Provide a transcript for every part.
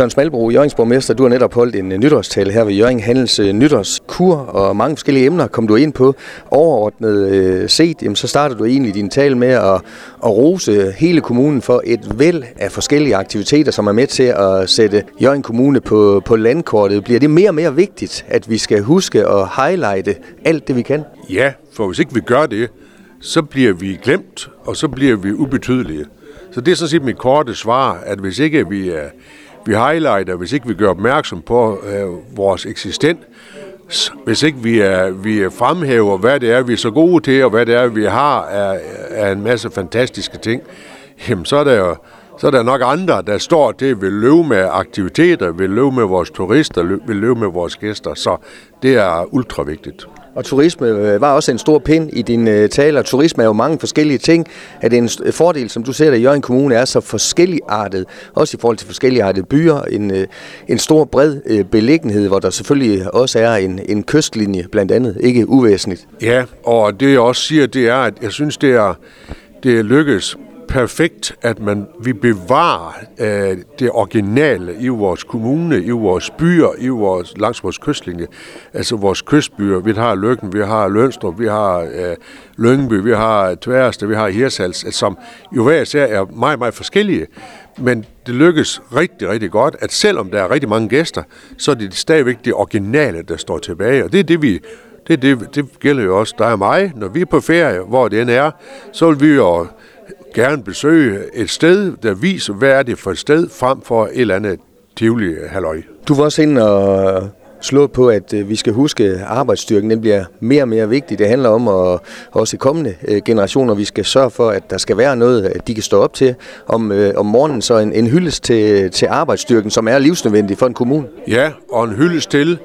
Søren Smalbro, Jørgens borgmester, du har netop holdt en nytårstale her ved Jørgen Handels øh, nytårskur, og mange forskellige emner kom du ind på. Overordnet øh, set, jamen, så startede du egentlig din tale med at, at rose hele kommunen for et væld af forskellige aktiviteter, som er med til at sætte Jørgen Kommune på, på landkortet. Bliver det mere og mere vigtigt, at vi skal huske at highlighte alt det, vi kan? Ja, for hvis ikke vi gør det, så bliver vi glemt, og så bliver vi ubetydelige. Så det er sådan set mit korte svar, at hvis ikke vi, er, vi highlighter, hvis ikke vi gør opmærksom på øh, vores eksistens, hvis ikke vi, er, vi fremhæver, hvad det er, vi er så gode til, og hvad det er, vi har af, af en masse fantastiske ting, jamen så er der jo så er der nok andre, der står til vil løbe med aktiviteter, vil løbe med vores turister, vil løbe med vores gæster. Så det er ultra vigtigt. Og turisme øh, var også en stor pind i din øh, tale, og turisme er jo mange forskellige ting. At en fordel, som du ser at i Jørgen Kommune, er så forskelligartet, også i forhold til forskelligartede byer, en, øh, en stor bred beliggenhed, hvor der selvfølgelig også er en, en kystlinje blandt andet, ikke uvæsentligt. Ja, og det jeg også siger, det er, at jeg synes, det er, det er lykkes perfekt, at man vi bevarer øh, det originale i vores kommune, i vores byer, i vores, langs vores kystlinje. Altså vores kystbyer. Vi har Løkken, vi har Lønstrup, vi har øh, Lyngby, vi har Tværste, vi har Hirsals, øh, som jo hver især er meget, meget forskellige. Men det lykkes rigtig, rigtig godt, at selvom der er rigtig mange gæster, så er det stadigvæk det originale, der står tilbage. Og det er det, vi det, det, det gælder jo også dig og mig. Når vi er på ferie, hvor det end er, så vil vi jo gerne besøge et sted, der viser, hvad er det for et sted, frem for et eller andet tivoli halløj. Du var også inde og slå på, at øh, vi skal huske, at arbejdsstyrken den bliver mere og mere vigtig. Det handler om, at også i kommende øh, generationer, vi skal sørge for, at der skal være noget, at de kan stå op til om, øh, om morgenen. Så en, en hyldest til, til arbejdsstyrken, som er livsnødvendig for en kommune. Ja, og en hyldest til,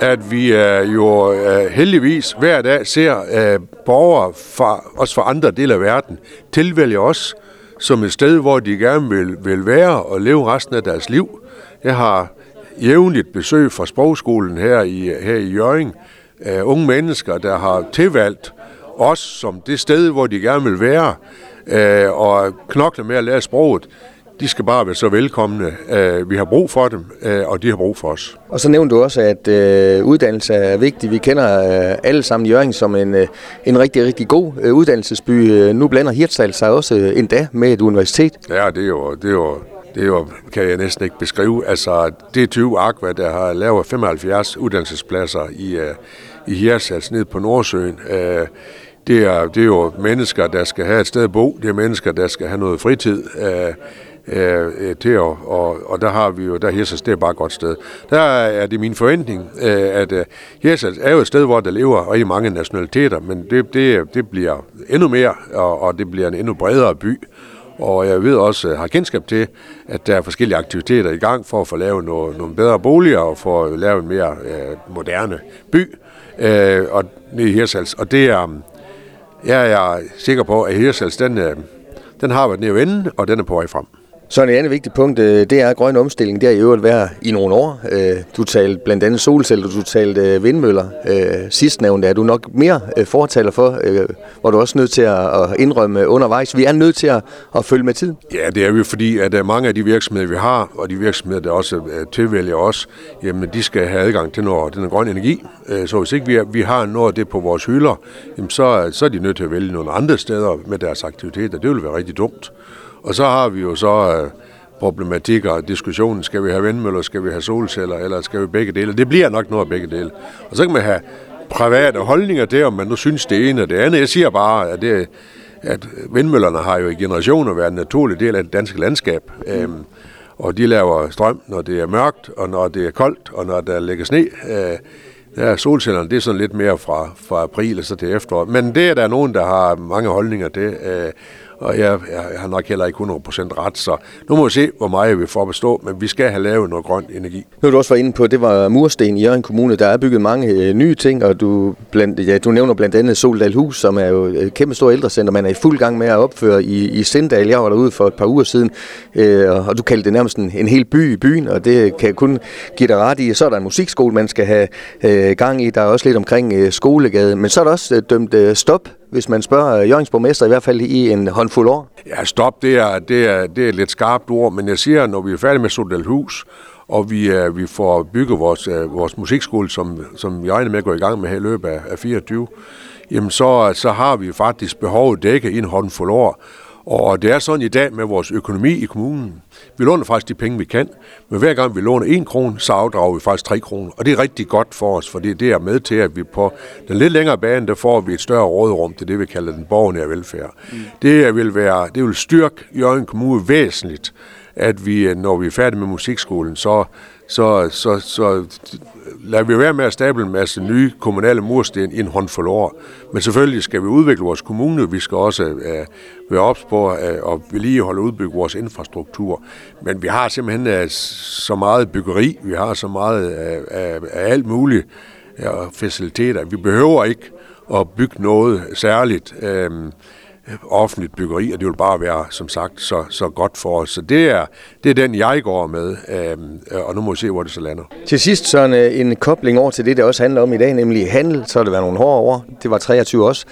at vi uh, jo uh, heldigvis hver dag ser uh, borgere, fra, også fra andre dele af verden, tilvælge os som et sted, hvor de gerne vil, vil være og leve resten af deres liv. Jeg har jævnligt besøg fra sprogskolen her i, her i Jørgen. Uh, unge mennesker, der har tilvalgt os som det sted, hvor de gerne vil være uh, og knokle med at lære sproget de skal bare være så velkomne. Øh, vi har brug for dem, øh, og de har brug for os. Og så nævnte du også, at øh, uddannelse er vigtig. Vi kender alle sammen Jørgen som en, en rigtig, rigtig god uddannelsesby. Nu blander Hirtshals sig også endda med et universitet. Ja, det er jo, det er jo det er jo, kan jeg næsten ikke beskrive. Altså, det er 20 Aqua, der har lavet 75 uddannelsespladser i, i Hirtshals ned på Nordsøen. Det, er, det er jo mennesker, der skal have et sted at bo. Det er mennesker, der skal have noget fritid. Øh, øh til og, og, og der har vi jo, der Hirsals, det er bare et godt sted. Der er det min forventning, øh, at øh, Hirsals er jo et sted, hvor der lever rigtig mange nationaliteter, men det, det, det bliver endnu mere, og, og det bliver en endnu bredere by. Og jeg ved også, øh, har kendskab til, at der er forskellige aktiviteter i gang for at få lavet nogle, nogle bedre boliger og for at lave en mere øh, moderne by øh, og, i Hirsals. Og det er, jeg er sikker på, at Hirsals, den, øh, den har været nede vende, og den er på vej frem. Så en andet vigtigt punkt, øh, det er grøn omstilling. Det har i øvrigt været i nogle år. Øh, du talte blandt andet solceller, du talte øh, vindmøller. vindmøller. Sidstnævnte er du nok mere fortaler for, hvor du er også nødt til at indrømme undervejs. Vi er nødt til at følge med tiden. Ja, det er vi, fordi at mange af de virksomheder, vi har, og de virksomheder, der også tilvælger os, jamen de skal have adgang til noget, den grøn energi. Så hvis ikke vi, vi har noget af det på vores hylder, jamen så, så er de nødt til at vælge nogle andre steder med deres aktiviteter. Det vil være rigtig dumt. Og så har vi jo så øh, problematikker og diskussionen, skal vi have vindmøller, skal vi have solceller, eller skal vi begge dele? Det bliver nok noget af begge dele. Og så kan man have private holdninger til, om man nu synes det ene og det andet. Jeg siger bare, at, det, at vindmøllerne har jo i generationer været en naturlig del af det danske landskab. Mm. Øhm, og de laver strøm, når det er mørkt, og når det er koldt, og når der ligger sne. Øh, Ja, solcellerne, det er sådan lidt mere fra, fra april og så til efterår. Men det er der nogen, der har mange holdninger til. Øh, og jeg, jeg har nok heller ikke 100% ret, så nu må vi se, hvor meget vi får bestå, men vi skal have lavet noget grøn energi. Nu du også var inde på, det var mursten i Jørgen Kommune, der er bygget mange øh, nye ting, og du, blandt, ja, du nævner blandt andet Soldal Hus, som er jo et kæmpe stort ældrecenter, man er i fuld gang med at opføre i, i Sindal. Jeg var derude for et par uger siden, øh, og du kaldte det nærmest en, en hel by i byen, og det kan jeg kun give dig ret i. Så er der en musikskole, man skal have øh, gang i, der er også lidt omkring øh, skolegade, men så er der også øh, dømt øh, stop hvis man spørger øh, Jørgens borgmester, i hvert fald i en håndfuld år? Ja, stop, det er, det er, det er et lidt skarpt ord, men jeg siger, når vi er færdige med Sodelhus, og vi, uh, vi får bygget vores, uh, vores musikskole, som, som vi regner med at gå i gang med her i løbet af, af 24, jamen så, så har vi faktisk behovet dækket i en håndfuld år. Og det er sådan i dag med vores økonomi i kommunen. Vi låner faktisk de penge, vi kan, men hver gang vi låner en krone, så afdrager vi faktisk tre kroner. Og det er rigtig godt for os, fordi det er med til, at vi på den lidt længere bane, der får vi et større råderum til det, vi kalder den borgernære velfærd. Mm. Det, vil være, det vil styrke Jørgen Kommune væsentligt, at vi, øh, når vi er færdige med musikskolen, så, så, så, så lader vi være med at stable en masse nye kommunale mursten i en håndfuld år. Men selvfølgelig skal vi udvikle vores kommune. Vi skal også øh, være ops på øh, at vedligeholde og udbygge vores infrastruktur. Men vi har simpelthen øh, så meget byggeri, vi har så meget af, af, af alt muligt øh, ja, faciliteter. Vi behøver ikke at bygge noget særligt. Øh, offentligt byggeri, og det vil bare være, som sagt, så, så godt for os. Så det er, det er den, jeg går med, øh, og nu må vi se, hvor det så lander. Til sidst så en, øh, en kobling over til det, det også handler om i dag, nemlig handel. Så har det været nogle hårde år. Det var 23 også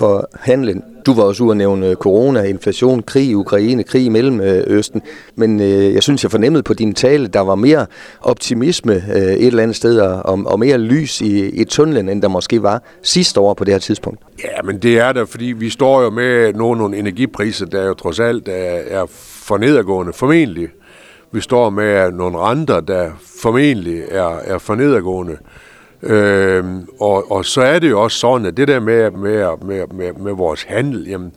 for handlen. Du var også ude at nævne øh, corona, inflation, krig i Ukraine, krig i Mellemøsten. Men øh, jeg synes, jeg fornemmede på din tale, der var mere optimisme øh, et eller andet sted, og, og mere lys i, i tunnelen, end der måske var sidste år på det her tidspunkt. Ja, men det er der, fordi vi står jo med nogle, nogle energipriser, der jo trods alt er, er for nedadgående, formentlig. Vi står med nogle renter, der formentlig er, er for nedadgående. Øh, og, og så er det jo også sådan, at det der med, med, med, med, med vores handel, jamen,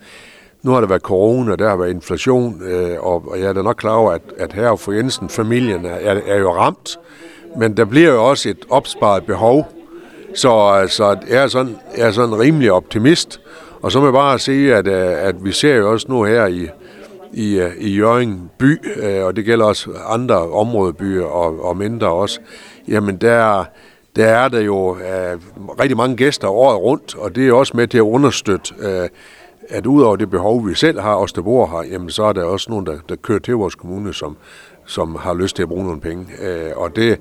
nu har der været corona, der har været inflation, øh, og, og jeg er da nok klar over, at, at her for Jensen, familien er, er jo ramt, men der bliver jo også et opsparet behov, så altså, jeg er sådan, jeg er sådan rimelig optimist, og så må jeg bare sige, at, øh, at vi ser jo også nu her i, i, øh, i Jørgen by, øh, og det gælder også andre områdebyer og, og mindre også, jamen der, der er der jo uh, rigtig mange gæster året rundt, og det er også med til at understøtte, uh, at udover det behov, vi selv har, os der bor her, jamen så er der også nogen, der, der kører til vores kommune, som, som har lyst til at bruge nogle penge. Uh, og det,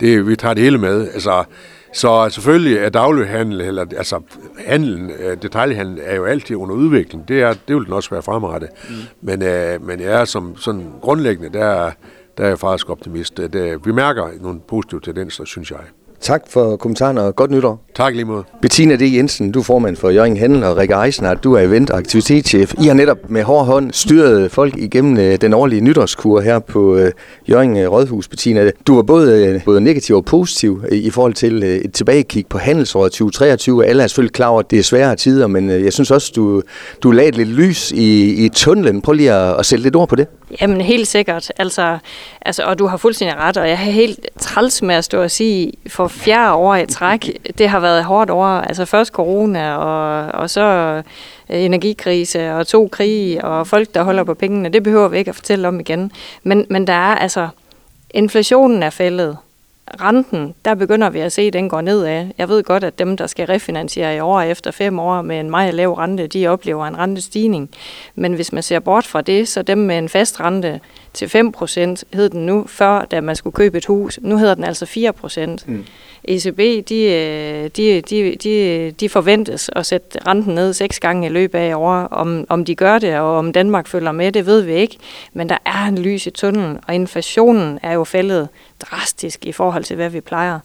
det, vi tager det hele med. Altså, så selvfølgelig er daglighandel, eller altså handelen, detaljhandel er jo altid under udvikling. Det, er, det vil den også være fremrettet. Mm. Men, uh, men jeg er som sådan grundlæggende, der, der er jeg faktisk optimist. At, vi mærker nogle positive tendenser, synes jeg. Tak for kommentaren og godt nytår. Tak lige måde. Bettina D. Jensen, du er formand for Jørgen Handel og Rikke Eisner, du er event- og aktivitetschef. I har netop med hård hånd styret folk igennem øh, den årlige nytårskur her på øh, Jørgen øh, Rådhus, Bettina. Du var både, både negativ og positiv i forhold til et tilbagekig på handelsåret 2023. Alle er selvfølgelig klar over, at det er svære tider, men jeg synes også, du, du lagde lidt lys i, i tunnelen. Prøv lige at, at sætte lidt ord på det. Jamen helt sikkert. Altså, altså, og du har fuldstændig ret, og jeg har helt træls med at stå og sige, for fjerde år i træk, det har været hårdt over, Altså først corona, og, og så øh, energikrise, og to krige, og folk, der holder på pengene. Det behøver vi ikke at fortælle om igen. Men, men der er altså, inflationen er fældet renten, der begynder vi at se, at den går nedad. Jeg ved godt, at dem, der skal refinansiere i år efter fem år med en meget lav rente, de oplever en rentestigning. Men hvis man ser bort fra det, så dem med en fast rente til 5% hed den nu, før da man skulle købe et hus. Nu hedder den altså 4%. Mm. ECB, de, øh, de, de, de, de forventes at sætte renten ned seks gange i løbet af år. Om, om de gør det, og om Danmark følger med, det ved vi ikke. Men der er en lys i tunnelen, og inflationen er jo faldet drastisk i forhold til, hvad vi plejer.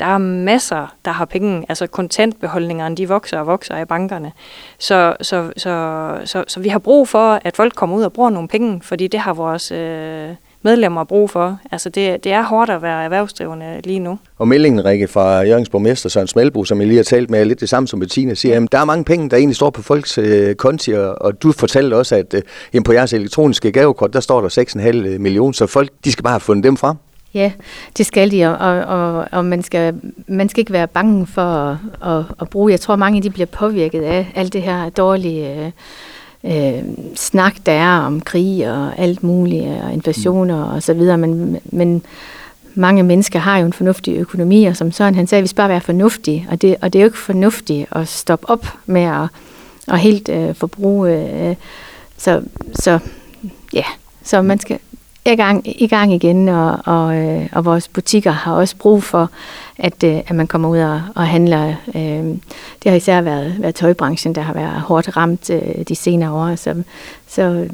Der er masser, der har penge, altså kontantbeholdningerne, de vokser og vokser i bankerne. Så, så, så, så, så vi har brug for, at folk kommer ud og bruger nogle penge, fordi det har vores øh, medlemmer brug for. Altså det, det er hårdt at være erhvervsdrivende lige nu. Og meldingen, Rikke, fra Jørgens borgmester Søren Smelbo, som jeg lige har talt med, er lidt det samme som Bettina siger, at der er mange penge, der egentlig står på folks øh, konti, og, og du fortalte også, at øh, på jeres elektroniske gavekort, der står der 6,5 øh, millioner, så folk de skal bare have fundet dem frem. Ja, det skal de, og, og, og man, skal, man skal ikke være bange for at, at, at bruge. Jeg tror, mange de bliver påvirket af alt det her dårlige øh, øh snak, der er om krig og alt muligt, og inflationer og så videre, men, men mange mennesker har jo en fornuftig økonomi, og som Søren han sagde, vi skal bare være fornuftige, og det, og det er jo ikke fornuftigt at stoppe op med at, at helt øh, forbruge. Øh, så, så ja, så man skal, i gang, i gang igen, og, og, øh, og vores butikker har også brug for, at, øh, at man kommer ud og, og handler. Øh, det har især været, været tøjbranchen, der har været hårdt ramt de senere år, så, så,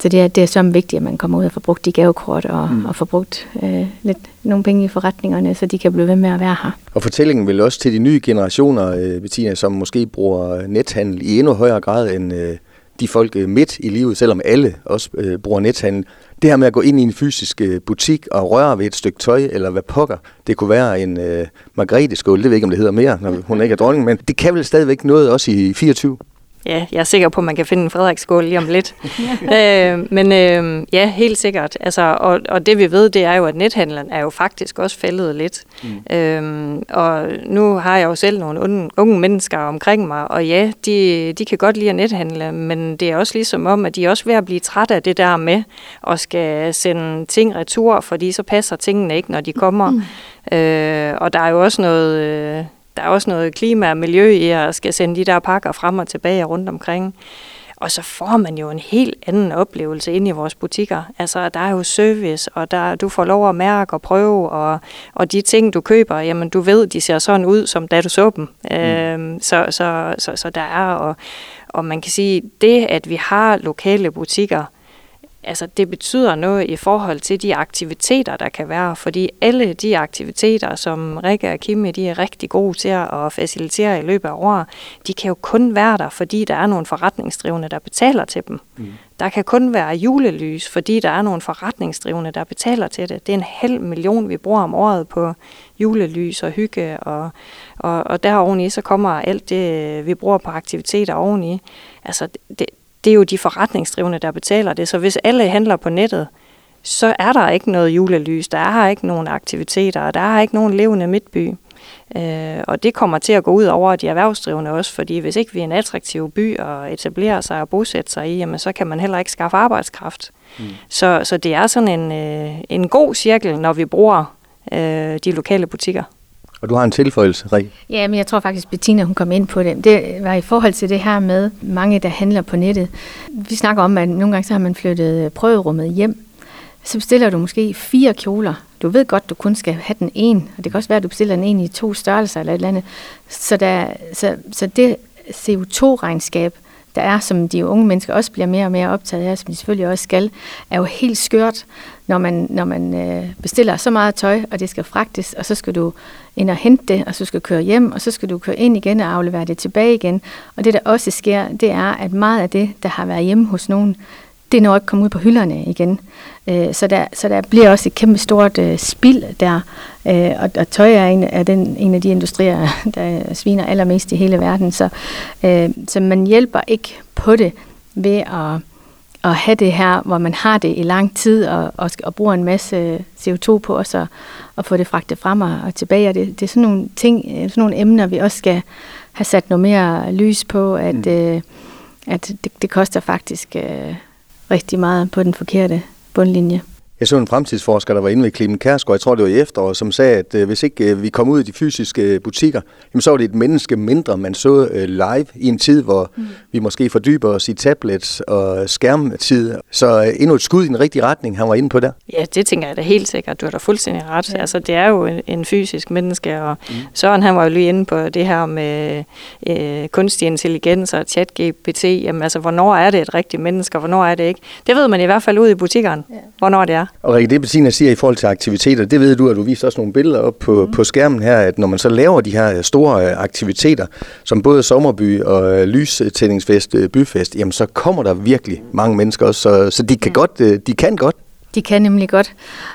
så det, er, det er så vigtigt, at man kommer ud og får brugt de gavekort og, mm. og får brugt øh, lidt nogle penge i forretningerne, så de kan blive ved med at være her. Og fortællingen vil også til de nye generationer, Bettina, som måske bruger nethandel i endnu højere grad end øh, de folk øh, midt i livet, selvom alle også øh, bruger nethandel. Det her med at gå ind i en fysisk øh, butik og røre ved et stykke tøj, eller hvad pokker, det kunne være en øh, Margrethe-skål, det ved jeg ikke, om det hedder mere, når hun ikke er dronning, men det kan vel stadigvæk noget også i 24? Ja, jeg er sikker på, at man kan finde en Frederiksskål lige om lidt. øh, men øh, ja, helt sikkert. Altså, og, og det vi ved, det er jo, at nethandlen er jo faktisk også faldet lidt. Mm. Øh, og nu har jeg jo selv nogle unge, unge mennesker omkring mig, og ja, de, de kan godt lide at nethandle, men det er også ligesom om, at de er også ved at blive trætte af det der med, at skal sende ting retur, fordi så passer tingene ikke, når de kommer. Mm. Øh, og der er jo også noget... Øh, der er også noget klima og miljø i at skal sende de der pakker frem og tilbage rundt omkring. Og så får man jo en helt anden oplevelse ind i vores butikker. Altså, der er jo service, og der, du får lov at mærke og prøve, og, og de ting, du køber, jamen, du ved, de ser sådan ud, som da du så dem. Mm. Øhm, så, så, så, så der er, og, og man kan sige, det, at vi har lokale butikker, altså det betyder noget i forhold til de aktiviteter, der kan være, fordi alle de aktiviteter, som Rikke og Kimme, de er rigtig gode til at facilitere i løbet af året, de kan jo kun være der, fordi der er nogle forretningsdrivende, der betaler til dem. Mm. Der kan kun være julelys, fordi der er nogle forretningsdrivende, der betaler til det. Det er en halv million, vi bruger om året på julelys og hygge, og, og, og der oveni så kommer alt det, vi bruger på aktiviteter oveni. Altså, det, det er jo de forretningsdrivende, der betaler det. Så hvis alle handler på nettet, så er der ikke noget julelys, der er ikke nogen aktiviteter, der er ikke nogen levende midtby. Øh, og det kommer til at gå ud over de erhvervsdrivende også, fordi hvis ikke vi er en attraktiv by og etablerer sig og bosætte sig i, jamen, så kan man heller ikke skaffe arbejdskraft. Mm. Så, så det er sådan en, øh, en god cirkel, når vi bruger øh, de lokale butikker. Og du har en tilføjelse, Rik? Ja, men jeg tror faktisk, Bettina hun kom ind på det. Det var i forhold til det her med mange, der handler på nettet. Vi snakker om, at nogle gange så har man flyttet prøverummet hjem. Så bestiller du måske fire kjoler. Du ved godt, du kun skal have den en, og det kan også være, at du bestiller den en i to størrelser eller et eller andet. Så, der, så, så det CO2-regnskab, der er, som de unge mennesker også bliver mere og mere optaget af, som de selvfølgelig også skal, er jo helt skørt, når man, når man øh, bestiller så meget tøj, og det skal fragtes, og så skal du ind og hente det, og så skal du køre hjem, og så skal du køre ind igen og aflevere det tilbage igen. Og det, der også sker, det er, at meget af det, der har været hjemme hos nogen, det når ikke komme ud på hylderne igen. Øh, så, der, så der bliver også et kæmpe stort øh, spild der, øh, og, og tøj er en, er den, en af de industrier, der sviner allermest i hele verden. Så, øh, så man hjælper ikke på det ved at, at have det her, hvor man har det i lang tid, og, og, og bruger en masse CO2 på os, og, og få det fragtet frem og, og tilbage. Og det, det er sådan nogle ting, sådan nogle emner, vi også skal have sat noget mere lys på, at, mm. øh, at det, det koster faktisk... Øh, rigtig meget på den forkerte bundlinje. Jeg så en fremtidsforsker, der var inde ved Clemen Kærsgaard, jeg tror det var i efteråret, som sagde, at øh, hvis ikke øh, vi kom ud i de fysiske øh, butikker, jamen, så var det et menneske mindre, man så live i en tid, hvor mm. vi måske fordyber os i tablets og skærmtid. Så endnu et skud i den rigtige retning, han var inde på der. Ja, det tænker jeg da helt sikkert. Du har da fuldstændig ret. Ja. Altså, det er jo en, en fysisk menneske, og mm. Søren han var jo lige inde på det her med øh, kunstig intelligens og chat-GPT. Jamen altså, hvornår er det et rigtigt menneske, og hvornår er det ikke? Det ved man i hvert fald ud i butikkerne, ja. hvornår det er. Og Rikke, det Bettina siger i forhold til aktiviteter, det ved du, at du viser også nogle billeder op på, mm. på skærmen her, at når man så laver de her store øh, aktiviteter, som både sommerby og øh, lystændingsfest, øh, byfest, jamen så kommer der virkelig mange mennesker også, så, så de kan mm. godt, de kan godt. De kan nemlig godt,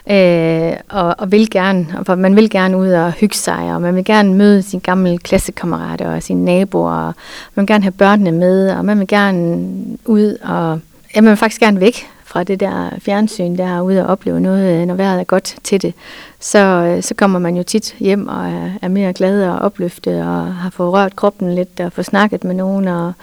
øh, og, og vil gerne, for man vil gerne ud og hygge sig, og man vil gerne møde sine gamle klassekammerater og sine naboer, og man vil gerne have børnene med, og man vil gerne ud og, ja, man vil faktisk gerne væk fra det der fjernsyn, der er ude og opleve noget, øh, når vejret er godt til det, så, øh, så kommer man jo tit hjem og er, er mere glad og opløftet og har fået rørt kroppen lidt og fået snakket med nogen. Og,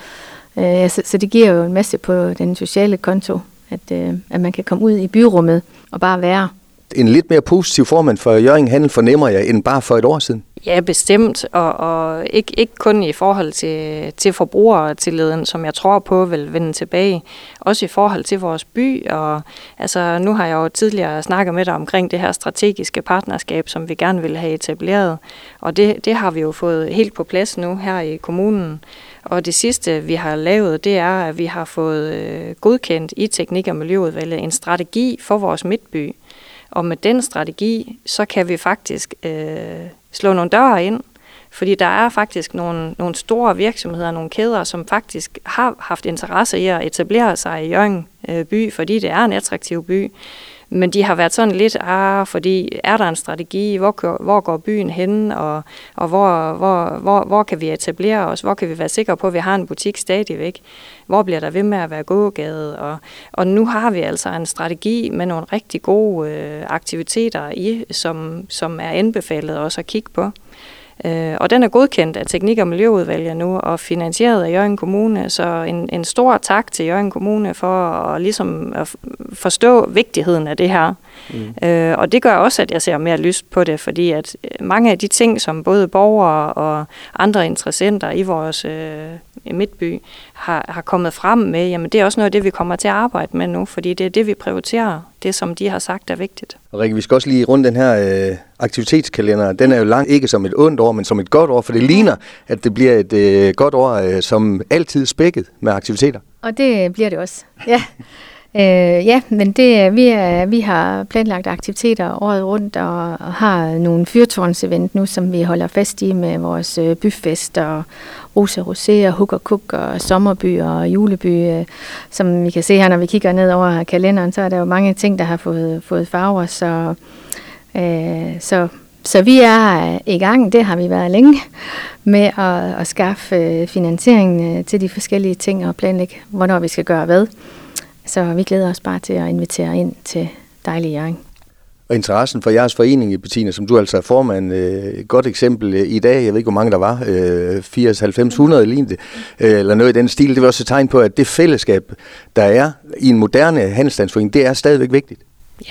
øh, så, så det giver jo en masse på den sociale konto, at, øh, at man kan komme ud i byrummet og bare være en lidt mere positiv formand for Jørgen Handel fornemmer jeg, end bare for et år siden? Ja, bestemt, og, og ikke, ikke kun i forhold til, til forbrugertilliden, som jeg tror på vil vende tilbage, også i forhold til vores by, og altså, nu har jeg jo tidligere snakket med dig omkring det her strategiske partnerskab, som vi gerne vil have etableret, og det, det har vi jo fået helt på plads nu her i kommunen. Og det sidste, vi har lavet, det er, at vi har fået øh, godkendt i Teknik- og Miljøudvalget en strategi for vores midtby. Og med den strategi, så kan vi faktisk øh, slå nogle døre ind, fordi der er faktisk nogle, nogle store virksomheder, nogle kæder, som faktisk har haft interesse i at etablere sig i Jørgen øh, by, fordi det er en attraktiv by. Men de har været sådan lidt, ah, fordi er der en strategi, hvor, hvor går byen hen, og, og hvor, hvor, hvor, hvor kan vi etablere os, hvor kan vi være sikre på, at vi har en butik stadigvæk, hvor bliver der ved med at være gågade, og, og nu har vi altså en strategi med nogle rigtig gode øh, aktiviteter i, som, som er anbefalet også at kigge på. Øh, og den er godkendt af Teknik- og Miljøudvalget nu og finansieret af Jørgen Kommune, så en, en stor tak til Jørgen Kommune for at, ligesom at forstå vigtigheden af det her. Mm. Øh, og det gør også, at jeg ser mere lyst på det, fordi at øh, mange af de ting, som både borgere og andre interessenter i vores øh, midtby har, har kommet frem med, jamen det er også noget af det, vi kommer til at arbejde med nu, fordi det er det, vi prioriterer, det som de har sagt er vigtigt. Og Rikke, vi skal også lige runde den her øh, aktivitetskalender. Den er jo lang, ikke som et ondt år, men som et godt år, for det ligner, at det bliver et øh, godt år, øh, som altid spækket med aktiviteter. Og det bliver det også, ja. Øh, ja, men det, vi, er, vi har planlagt aktiviteter året rundt og, og har nogle fyrtårnsevent nu, som vi holder fast i med vores øh, byfest og Rosa Rosé og Huk og Kuk og Sommerby og Juleby. Øh, som vi kan se her, når vi kigger ned over kalenderen, så er der jo mange ting, der har fået, fået farver. Så, øh, så, så vi er i gang, det har vi været længe, med at, at skaffe øh, finansiering øh, til de forskellige ting og planlægge, hvornår vi skal gøre hvad. Så vi glæder os bare til at invitere ind til dejlig Jørgen. Og interessen for jeres forening, Bettina, som du altså er formand, øh, et godt eksempel øh, i dag, jeg ved ikke, hvor mange der var, 80, 90, 100 lignende, eller noget i den stil, det var også et tegn på, at det fællesskab, der er i en moderne handelsstandsforening, det er stadigvæk vigtigt.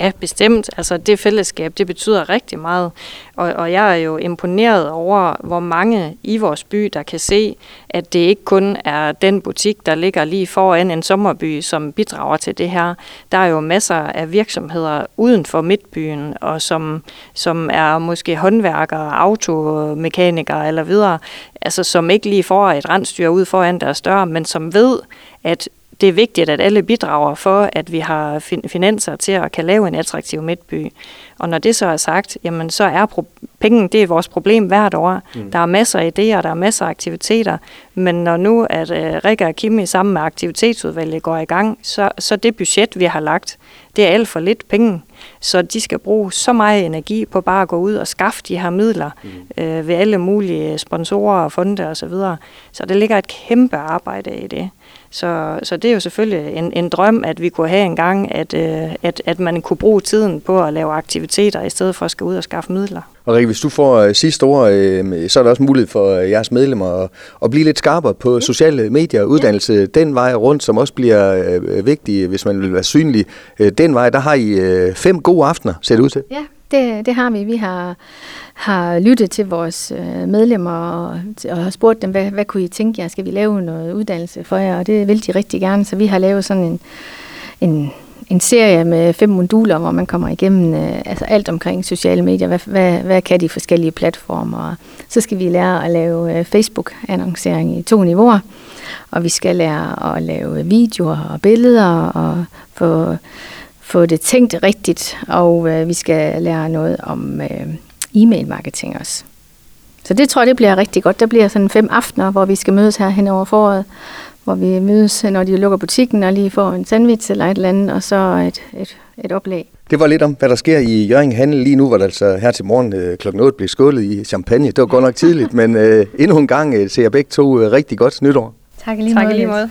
Ja, bestemt. Altså det fællesskab, det betyder rigtig meget. Og, og jeg er jo imponeret over, hvor mange i vores by, der kan se, at det ikke kun er den butik, der ligger lige foran en sommerby, som bidrager til det her. Der er jo masser af virksomheder uden for midtbyen, og som, som er måske håndværkere, automekanikere eller videre, altså som ikke lige får et rensdyr ud foran deres dør, men som ved, at det er vigtigt, at alle bidrager for, at vi har finanser til at kan lave en attraktiv midtby. Og når det så er sagt, jamen så er pro- penge, det er vores problem hvert år. Mm. Der er masser af idéer, der er masser af aktiviteter, men når nu at uh, Rikke og Kimi sammen med aktivitetsudvalget går i gang, så, så det budget, vi har lagt, det er alt for lidt penge. Så de skal bruge så meget energi på bare at gå ud og skaffe de her midler mm. øh, ved alle mulige sponsorer og fonde osv. Så, videre. så det ligger et kæmpe arbejde i det. Så, så det er jo selvfølgelig en, en drøm, at vi kunne have en gang, at, øh, at, at man kunne bruge tiden på at lave aktiviteter, i stedet for at skal ud og skaffe midler. Og Rikke, hvis du får øh, sidste ord, øh, så er der også mulighed for øh, jeres medlemmer at, blive lidt skarpere på sociale medier og uddannelse den vej rundt, som også bliver vigtig, hvis man vil være synlig. Den vej, der har I fem gode aftener, ser det ud til. Ja, det, det har vi. Vi har, har lyttet til vores medlemmer og, og har spurgt dem, hvad, hvad kunne I tænke jer? Skal vi lave noget uddannelse for jer? Og det vil de rigtig gerne, så vi har lavet sådan en, en, en serie med fem moduler, hvor man kommer igennem øh, altså alt omkring sociale medier. Hvad, hvad, hvad kan de forskellige platformer? Så skal vi lære at lave øh, Facebook-annoncering i to niveauer, og vi skal lære at lave videoer og billeder og få få det tænkt rigtigt, og øh, vi skal lære noget om øh, e-mail marketing også. Så det tror jeg, det bliver rigtig godt. Der bliver sådan fem aftener, hvor vi skal mødes her hen over foråret, hvor vi mødes, når de lukker butikken, og lige får en sandwich eller et eller andet, og så et, et, et oplæg. Det var lidt om, hvad der sker i Jørgen Handel lige nu, hvor der altså her til morgen øh, kl. 8 blev skålet i champagne. Det var godt nok tidligt, men øh, endnu en gang øh, ser jeg begge to øh, rigtig godt nytår. Tak lige tak lige måde.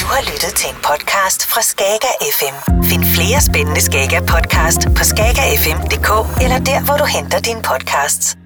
Du har lyttet til en podcast fra Skager FM. Find flere spændende Skager podcast på skagerfm.dk eller der, hvor du henter dine podcasts.